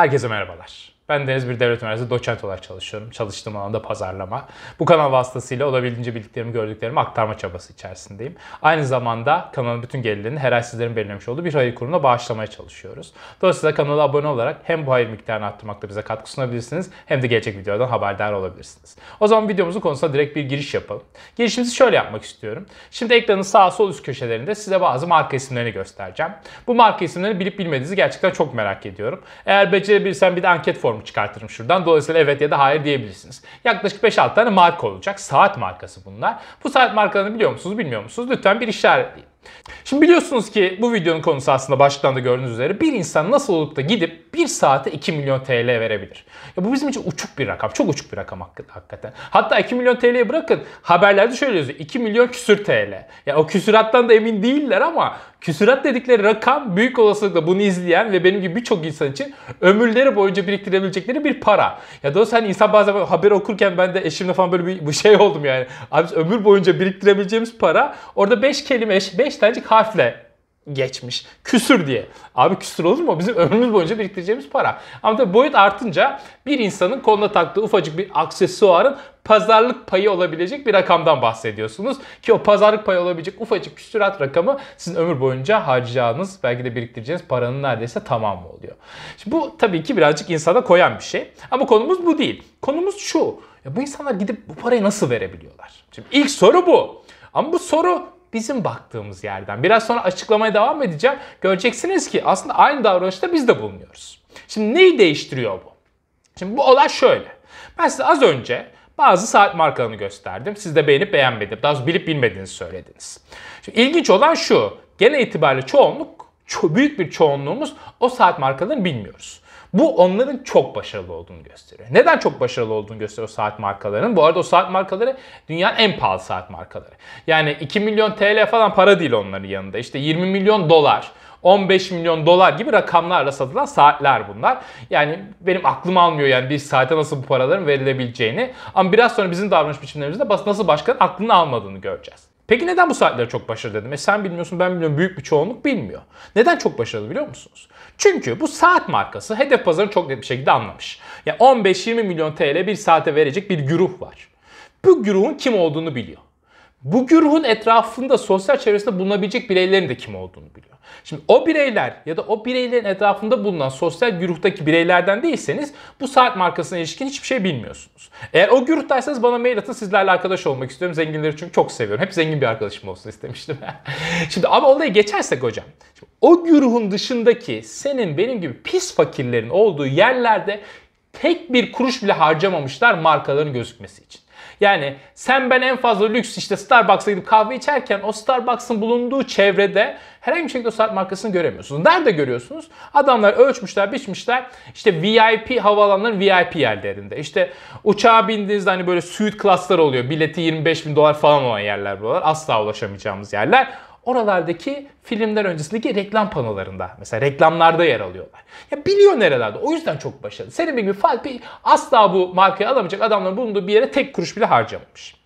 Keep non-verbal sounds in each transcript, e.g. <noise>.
Herkese merhabalar. Ben Deniz Bir Devlet Üniversitesi doçent olarak çalışıyorum. Çalıştığım alanda pazarlama. Bu kanal vasıtasıyla olabildiğince bildiklerimi, gördüklerimi aktarma çabası içerisindeyim. Aynı zamanda kanalın bütün gelirlerini her ay sizlerin belirlemiş olduğu bir hayır kurumuna bağışlamaya çalışıyoruz. Dolayısıyla kanala abone olarak hem bu hayır miktarını arttırmakta bize katkı sunabilirsiniz hem de gelecek videodan haberdar olabilirsiniz. O zaman videomuzun konusuna direkt bir giriş yapalım. Girişimizi şöyle yapmak istiyorum. Şimdi ekranın sağ sol üst köşelerinde size bazı marka isimlerini göstereceğim. Bu marka isimlerini bilip bilmediğinizi gerçekten çok merak ediyorum. Eğer becerebilirsem bir de anket formu çıkartırım şuradan. Dolayısıyla evet ya da hayır diyebilirsiniz. Yaklaşık 5-6 tane marka olacak. Saat markası bunlar. Bu saat markalarını biliyor musunuz, bilmiyor musunuz? Lütfen bir işaretleyin. Şimdi biliyorsunuz ki bu videonun konusu aslında başlıktan da gördüğünüz üzere bir insan nasıl olup da gidip bir saate 2 milyon TL verebilir. Ya bu bizim için uçuk bir rakam. Çok uçuk bir rakam hakikaten. Hatta 2 milyon TL'yi bırakın haberlerde şöyle yazıyor. 2 milyon küsür TL. Ya o küsürattan da emin değiller ama küsürat dedikleri rakam büyük olasılıkla bunu izleyen ve benim gibi birçok insan için ömürleri boyunca biriktirebilecekleri bir para. Ya da hani insan bazen haber okurken ben de eşimle falan böyle bir, bir şey oldum yani. Abi ömür boyunca biriktirebileceğimiz para orada 5 kelime, 5 tanecik harfle geçmiş. Küsür diye. Abi küsür olur mu? Bizim ömrümüz boyunca biriktireceğimiz para. Ama tabii boyut artınca bir insanın koluna taktığı ufacık bir aksesuarın pazarlık payı olabilecek bir rakamdan bahsediyorsunuz. Ki o pazarlık payı olabilecek ufacık küsurat rakamı sizin ömür boyunca harcayacağınız, belki de biriktireceğiniz paranın neredeyse tamamı oluyor. Şimdi bu tabii ki birazcık insana koyan bir şey. Ama konumuz bu değil. Konumuz şu. Ya bu insanlar gidip bu parayı nasıl verebiliyorlar? Şimdi ilk soru bu. Ama bu soru bizim baktığımız yerden. Biraz sonra açıklamaya devam edeceğim. Göreceksiniz ki aslında aynı davranışta biz de bulunuyoruz. Şimdi neyi değiştiriyor bu? Şimdi bu olay şöyle. Ben size az önce bazı saat markalarını gösterdim. Siz de beğenip beğenmediniz. Daha bilip bilmediğinizi söylediniz. Şimdi ilginç olan şu. Gene itibariyle çoğunluk, büyük bir çoğunluğumuz o saat markalarını bilmiyoruz. Bu onların çok başarılı olduğunu gösteriyor. Neden çok başarılı olduğunu gösteriyor saat markalarının? Bu arada o saat markaları dünyanın en pahalı saat markaları. Yani 2 milyon TL falan para değil onların yanında. İşte 20 milyon dolar, 15 milyon dolar gibi rakamlarla satılan saatler bunlar. Yani benim aklım almıyor yani bir saate nasıl bu paraların verilebileceğini. Ama biraz sonra bizim davranış biçimlerimizde nasıl başkanın aklını almadığını göreceğiz. Peki neden bu saatleri çok başarılı dedim? E sen bilmiyorsun ben bilmiyorum büyük bir çoğunluk bilmiyor. Neden çok başarılı biliyor musunuz? Çünkü bu saat markası hedef pazarını çok net bir şekilde anlamış. Ya yani 15-20 milyon TL bir saate verecek bir güruh var. Bu güruhun kim olduğunu biliyor. Bu güruhun etrafında sosyal çevresinde bulunabilecek bireylerin de kim olduğunu biliyor. Şimdi o bireyler ya da o bireylerin etrafında bulunan sosyal güruhtaki bireylerden değilseniz bu saat markasına ilişkin hiçbir şey bilmiyorsunuz. Eğer o güruhtaysanız bana mail atın sizlerle arkadaş olmak istiyorum. Zenginleri çünkü çok seviyorum. Hep zengin bir arkadaşım olsun istemiştim. <laughs> Şimdi ama olayı geçersek hocam. Şimdi o güruhun dışındaki senin benim gibi pis fakirlerin olduğu yerlerde tek bir kuruş bile harcamamışlar markaların gözükmesi için. Yani sen ben en fazla lüks işte Starbucks'a gidip kahve içerken o Starbucks'ın bulunduğu çevrede herhangi bir şekilde o saat markasını göremiyorsunuz. Nerede görüyorsunuz? Adamlar ölçmüşler, biçmişler. İşte VIP havaalanların VIP yerlerinde. İşte uçağa bindiğinizde hani böyle suite klaslar oluyor. Bileti 25 bin dolar falan olan yerler buralar. Asla ulaşamayacağımız yerler oralardaki filmler öncesindeki reklam panolarında mesela reklamlarda yer alıyorlar. Ya biliyor nerelerde. O yüzden çok başarılı. Senin gibi bir asla bu markayı alamayacak adamların bulunduğu bir yere tek kuruş bile harcamamış.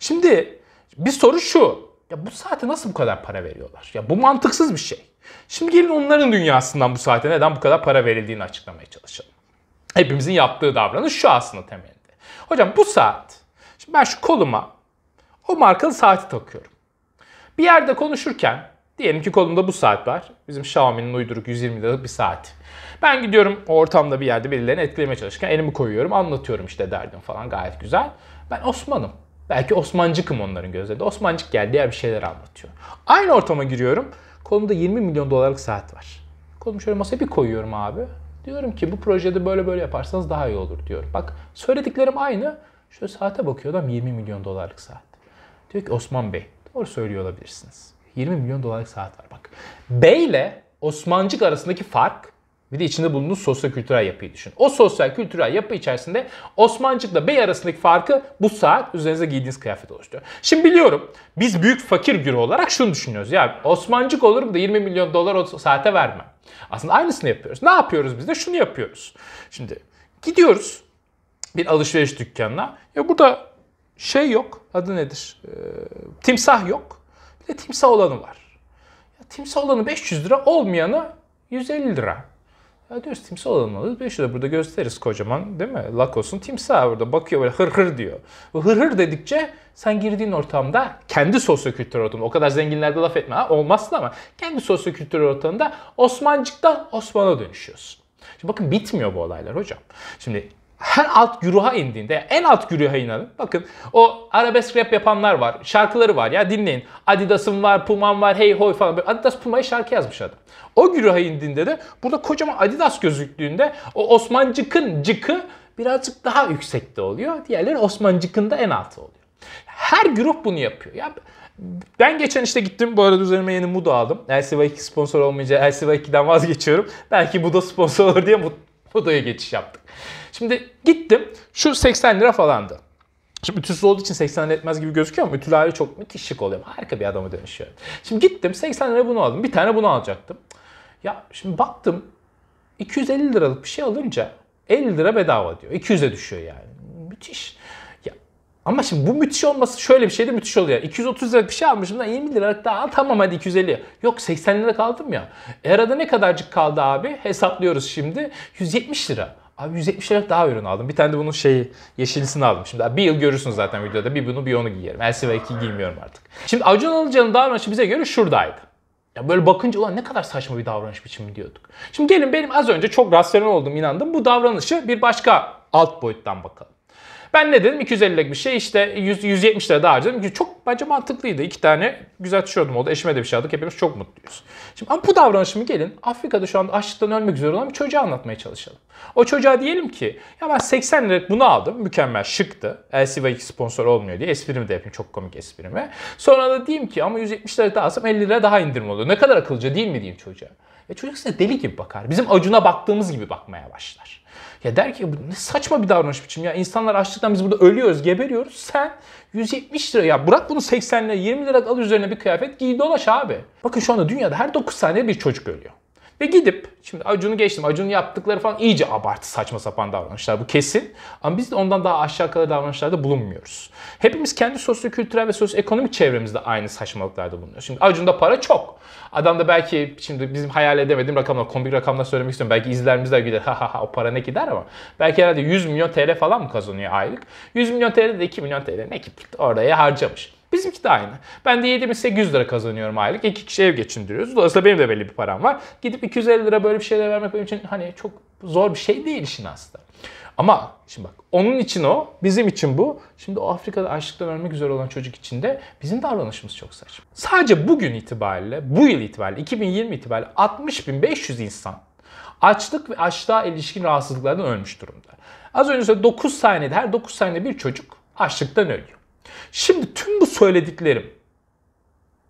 Şimdi bir soru şu. Ya bu saate nasıl bu kadar para veriyorlar? Ya bu mantıksız bir şey. Şimdi gelin onların dünyasından bu saate neden bu kadar para verildiğini açıklamaya çalışalım. Hepimizin yaptığı davranış şu aslında temelinde. Hocam bu saat, şimdi ben şu koluma o markalı saati takıyorum. Bir yerde konuşurken diyelim ki kolumda bu saat var. Bizim Xiaomi'nin uyduruk 120 liralık bir saat. Ben gidiyorum ortamda bir yerde birilerini etkilemeye çalışırken elimi koyuyorum anlatıyorum işte derdim falan gayet güzel. Ben Osman'ım. Belki Osmancıkım onların gözlerinde. Osmancık geldi diğer bir şeyler anlatıyor. Aynı ortama giriyorum. Kolumda 20 milyon dolarlık saat var. Kolumu şöyle masaya bir koyuyorum abi. Diyorum ki bu projede böyle böyle yaparsanız daha iyi olur diyorum. Bak söylediklerim aynı. Şöyle saate bakıyor adam 20 milyon dolarlık saat. Diyor ki Osman Bey Doğru söylüyor olabilirsiniz. 20 milyon dolarlık saat var bak. Bey ile Osmancık arasındaki fark bir de içinde bulunduğunuz sosyo-kültürel yapıyı düşün. O sosyal kültürel yapı içerisinde Osmancık'la Bey arasındaki farkı bu saat üzerinize giydiğiniz kıyafet oluşturuyor. Şimdi biliyorum biz büyük fakir güruh olarak şunu düşünüyoruz. Ya Osmancık olurum da 20 milyon dolar o saate vermem. Aslında aynısını yapıyoruz. Ne yapıyoruz biz de? Şunu yapıyoruz. Şimdi gidiyoruz bir alışveriş dükkanına. Ya burada şey yok. Adı nedir? Ee, timsah yok. Bir de timsah olanı var. Ya, timsah olanı 500 lira, olmayanı 150 lira. Ya diyoruz timsah olmalı. Bir şurada burada gösteririz kocaman değil mi? Lakos'un timsahı burada bakıyor böyle hır hır diyor. Bu hır hır dedikçe sen girdiğin ortamda kendi sosyokültürel ortamda o kadar zenginlerde laf etme ha olmazsın ama kendi sosyokültürel ortamında Osmancık'tan Osman'a dönüşüyorsun. Şimdi bakın bitmiyor bu olaylar hocam. Şimdi her alt güruha indiğinde en alt güruha inanın. Bakın o arabesk rap yapanlar var. Şarkıları var ya dinleyin. Adidas'ım var, Puma'm var, hey hoy falan. Adidas Puma'yı şarkı yazmış adam. O güruha indiğinde de burada kocaman Adidas gözüktüğünde o Osmancık'ın cıkı birazcık daha yüksekte oluyor. Diğerleri Osmancık'ın da en altı oluyor. Her grup bunu yapıyor. Ya ben geçen işte gittim bu arada üzerime yeni Mudo aldım. LCV2 sponsor olmayınca LCV2'den vazgeçiyorum. Belki Mudo sponsor olur diye Mudo'ya geçiş yaptık. Şimdi gittim şu 80 lira falandı. Şimdi ütüsüz olduğu için 80 lira etmez gibi gözüküyor ama ütülü hali çok müthiş şık oluyor. Harika bir adama dönüşüyor. Şimdi gittim 80 lira bunu aldım. Bir tane bunu alacaktım. Ya şimdi baktım 250 liralık bir şey alınca 50 lira bedava diyor. 200'e düşüyor yani. Müthiş. Ama şimdi bu müthiş olması şöyle bir şey de müthiş oluyor. 230 lira bir şey almışım da 20 liralık daha al tamam hadi 250. Yok 80 lira kaldım ya. E arada ne kadarcık kaldı abi? Hesaplıyoruz şimdi. 170 lira. Abi 170 lira daha ürün aldım. Bir tane de bunun şeyi yeşilisini aldım. Şimdi bir yıl görürsünüz zaten videoda. Bir bunu bir onu giyerim. LCV2 giymiyorum artık. Şimdi Acun Ilıcalı'nın davranışı bize göre şuradaydı. Ya böyle bakınca ulan ne kadar saçma bir davranış biçimi diyorduk. Şimdi gelin benim az önce çok rasyonel olduğum inandım. Bu davranışı bir başka alt boyuttan bakalım. Ben ne dedim? 250'lik bir şey işte 100, 170 lira daha harcadım. Çok bence mantıklıydı. İki tane güzel tişörtüm oldu. Eşime de bir şey aldık. Hepimiz çok mutluyuz. Şimdi ama bu davranışımı gelin Afrika'da şu anda açlıktan ölmek üzere olan bir çocuğa anlatmaya çalışalım. O çocuğa diyelim ki ya ben 80 lira bunu aldım. Mükemmel şıktı. LCV2 sponsor olmuyor diye esprimi de yapayım. Çok komik esprimi. Sonra da diyeyim ki ama 170 lira daha alsam 50 lira daha indirim oluyor. Ne kadar akıllıca değil mi diyeyim çocuğa. Ya çocuk size deli gibi bakar. Bizim acuna baktığımız gibi bakmaya başlar. Ya der ki ne saçma bir davranış biçim ya. İnsanlar açlıktan biz burada ölüyoruz, geberiyoruz. Sen 170 lira ya bırak bunu 80 lira 20 lira al üzerine bir kıyafet giy dolaş abi. Bakın şu anda dünyada her 9 saniye bir çocuk ölüyor. Ve gidip şimdi Acun'u geçtim. Acun'un yaptıkları falan iyice abartı saçma sapan davranışlar bu kesin. Ama biz de ondan daha aşağı kadar davranışlarda bulunmuyoruz. Hepimiz kendi sosyo-kültürel ve sosyo-ekonomik çevremizde aynı saçmalıklarda bulunuyoruz. Şimdi Acun'da para çok. Adam da belki şimdi bizim hayal edemediğim rakamlar, komik rakamlar söylemek istiyorum. Belki izlerimiz gider <laughs> ha ha ha o para ne gider ama belki herhalde 100 milyon TL falan mı kazanıyor aylık? 100 milyon TL de 2 milyon TL ne ki oraya harcamış. Bizimki de aynı. Ben de 7800 lira kazanıyorum aylık. İki kişi ev geçindiriyoruz. Dolayısıyla benim de belli bir param var. Gidip 250 lira böyle bir şeyler vermek benim için hani çok zor bir şey değil işin aslında. Ama şimdi bak onun için o, bizim için bu. Şimdi o Afrika'da açlıktan ölmek üzere olan çocuk için de bizim davranışımız çok saçma. Sadece bugün itibariyle, bu yıl itibariyle, 2020 itibariyle 60.500 insan açlık ve açlığa ilişkin rahatsızlıklardan ölmüş durumda. Az önce söyledim 9 saniyede her 9 saniyede bir çocuk açlıktan ölüyor. Şimdi tüm bu söylediklerim,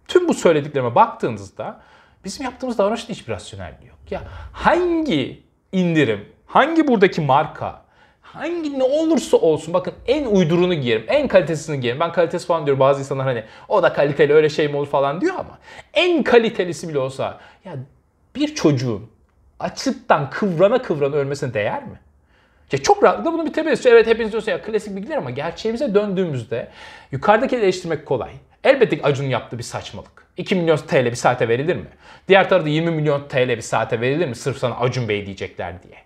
tüm bu söylediklerime baktığınızda bizim yaptığımız davranışta hiçbir rasyonelliği yok. Ya hangi indirim, hangi buradaki marka, hangi ne olursa olsun bakın en uydurunu giyerim, en kalitesini giyerim. Ben kalitesi falan diyorum bazı insanlar hani o da kaliteli öyle şey mi olur falan diyor ama en kalitelisi bile olsa ya bir çocuğun açlıktan kıvrana kıvrana ölmesine değer mi? Ya çok rahatlıkla bunu bitebiliriz. Evet hepiniz diyorsunuz ya klasik bilgiler ama gerçeğimize döndüğümüzde yukarıdaki eleştirmek kolay. Elbette Acun yaptığı bir saçmalık. 2 milyon TL bir saate verilir mi? Diğer tarafta 20 milyon TL bir saate verilir mi? Sırf sana Acun Bey diyecekler diye.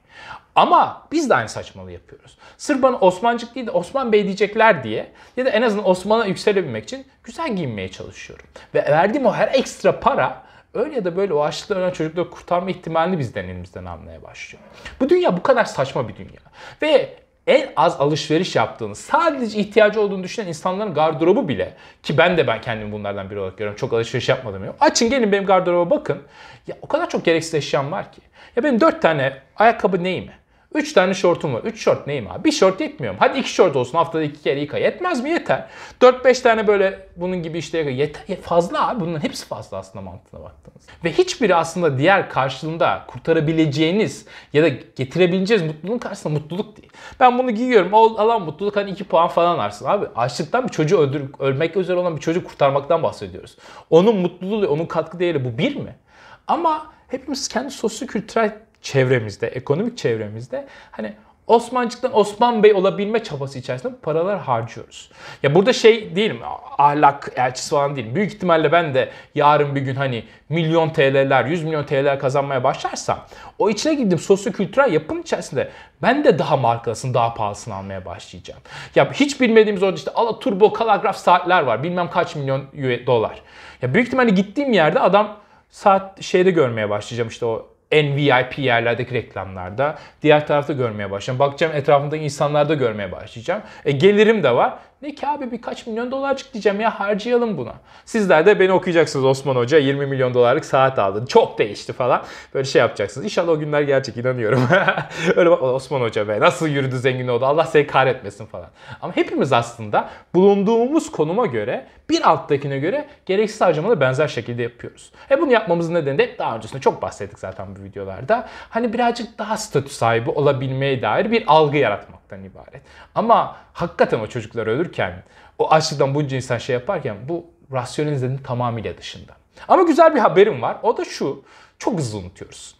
Ama biz de aynı saçmalığı yapıyoruz. Sırf bana Osmancık değil de Osman Bey diyecekler diye ya da en azından Osman'a yükselebilmek için güzel giyinmeye çalışıyorum. Ve verdiğim o her ekstra para öyle ya da böyle o açlıkta ölen çocukları kurtarma ihtimalini bizden elimizden almaya başlıyor. Bu dünya bu kadar saçma bir dünya. Ve en az alışveriş yaptığını, sadece ihtiyacı olduğunu düşünen insanların gardırobu bile ki ben de ben kendimi bunlardan biri olarak görüyorum. Çok alışveriş yapmadım ya. Açın gelin benim gardıroba bakın. Ya o kadar çok gereksiz eşyam var ki. Ya benim dört tane ayakkabı neyime? 3 tane şortum var. 3 şort neyim abi? Bir şort yetmiyor mu? Hadi 2 şort olsun haftada 2 kere yıka. Yetmez mi? Yeter. 4-5 tane böyle bunun gibi işte yeter. Fazla abi. Bunların hepsi fazla aslında mantığına baktığınız. Ve hiçbiri aslında diğer karşılığında kurtarabileceğiniz ya da getirebileceğiniz mutluluğun karşısında mutluluk değil. Ben bunu giyiyorum. O alan mutluluk hani 2 puan falan arsın. Abi açlıktan bir çocuğu öldür, ölmek üzere olan bir çocuk kurtarmaktan bahsediyoruz. Onun mutluluğu, onun katkı değeri bu bir mi? Ama hepimiz kendi sosyo-kültürel çevremizde, ekonomik çevremizde hani Osmancıktan Osman Bey olabilme çabası içerisinde paralar harcıyoruz. Ya burada şey değilim, ahlak elçisi falan değilim. Büyük ihtimalle ben de yarın bir gün hani milyon TL'ler, 100 milyon TL'ler kazanmaya başlarsam o içine girdiğim sosyokültürel yapının içerisinde ben de daha markasını, daha pahalısını almaya başlayacağım. Ya hiç bilmediğimiz orada işte ala turbo kalagraf saatler var. Bilmem kaç milyon dolar. Ya büyük ihtimalle gittiğim yerde adam saat şeyde görmeye başlayacağım işte o en VIP yerlerdeki reklamlarda. Diğer tarafta görmeye başlayacağım. Bakacağım etrafımdaki insanlarda görmeye başlayacağım. E gelirim de var. Ne ki abi birkaç milyon dolarcık diyeceğim ya harcayalım buna. Sizler de beni okuyacaksınız Osman Hoca 20 milyon dolarlık saat aldı. Çok değişti falan. Böyle şey yapacaksınız. İnşallah o günler gerçek inanıyorum. <laughs> Öyle bak Osman Hoca be nasıl yürüdü zengin oldu Allah seni kahretmesin falan. Ama hepimiz aslında bulunduğumuz konuma göre bir alttakine göre gereksiz harcamaları benzer şekilde yapıyoruz. E bunu yapmamızın nedeni de daha öncesinde çok bahsettik zaten bu videolarda. Hani birazcık daha statü sahibi olabilmeye dair bir algı yaratmaktan ibaret. Ama hakikaten o çocuklar ölürken, o açlıktan bunca insan şey yaparken bu rasyonelizmin tamamıyla dışında. Ama güzel bir haberim var. O da şu. Çok hızlı unutuyoruz.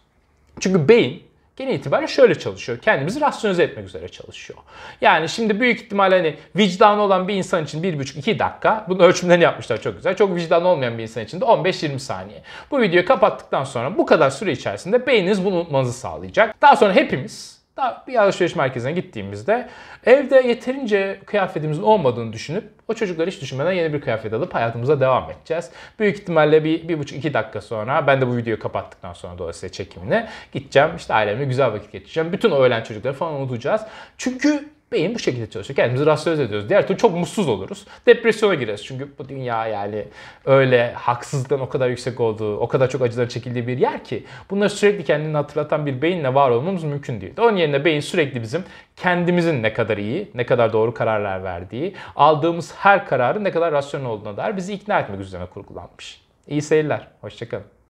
Çünkü beyin genel itibariyle şöyle çalışıyor. Kendimizi rasyonize etmek üzere çalışıyor. Yani şimdi büyük ihtimalle hani vicdanı olan bir insan için 1,5-2 dakika. Bunun ölçümlerini yapmışlar çok güzel. Çok vicdanı olmayan bir insan için de 15-20 saniye. Bu videoyu kapattıktan sonra bu kadar süre içerisinde beyniniz bunu unutmanızı sağlayacak. Daha sonra hepimiz bir alışveriş merkezine gittiğimizde evde yeterince kıyafetimizin olmadığını düşünüp o çocukları hiç düşünmeden yeni bir kıyafet alıp hayatımıza devam edeceğiz. Büyük ihtimalle bir, bir buçuk iki dakika sonra ben de bu videoyu kapattıktan sonra dolayısıyla çekimini gideceğim. işte ailemle güzel vakit geçireceğim. Bütün o öğlen çocukları falan unutacağız. Çünkü Beyin bu şekilde çalışıyor. Kendimizi rasyonize ediyoruz. Diğer türlü çok mutsuz oluruz. Depresyona gireriz. Çünkü bu dünya yani öyle haksızlıktan o kadar yüksek olduğu, o kadar çok acılar çekildiği bir yer ki bunları sürekli kendini hatırlatan bir beyinle var olmamız mümkün değil. Onun yerine beyin sürekli bizim kendimizin ne kadar iyi, ne kadar doğru kararlar verdiği, aldığımız her kararın ne kadar rasyonel olduğuna dair bizi ikna etmek üzerine kurgulanmış. İyi seyirler. Hoşçakalın.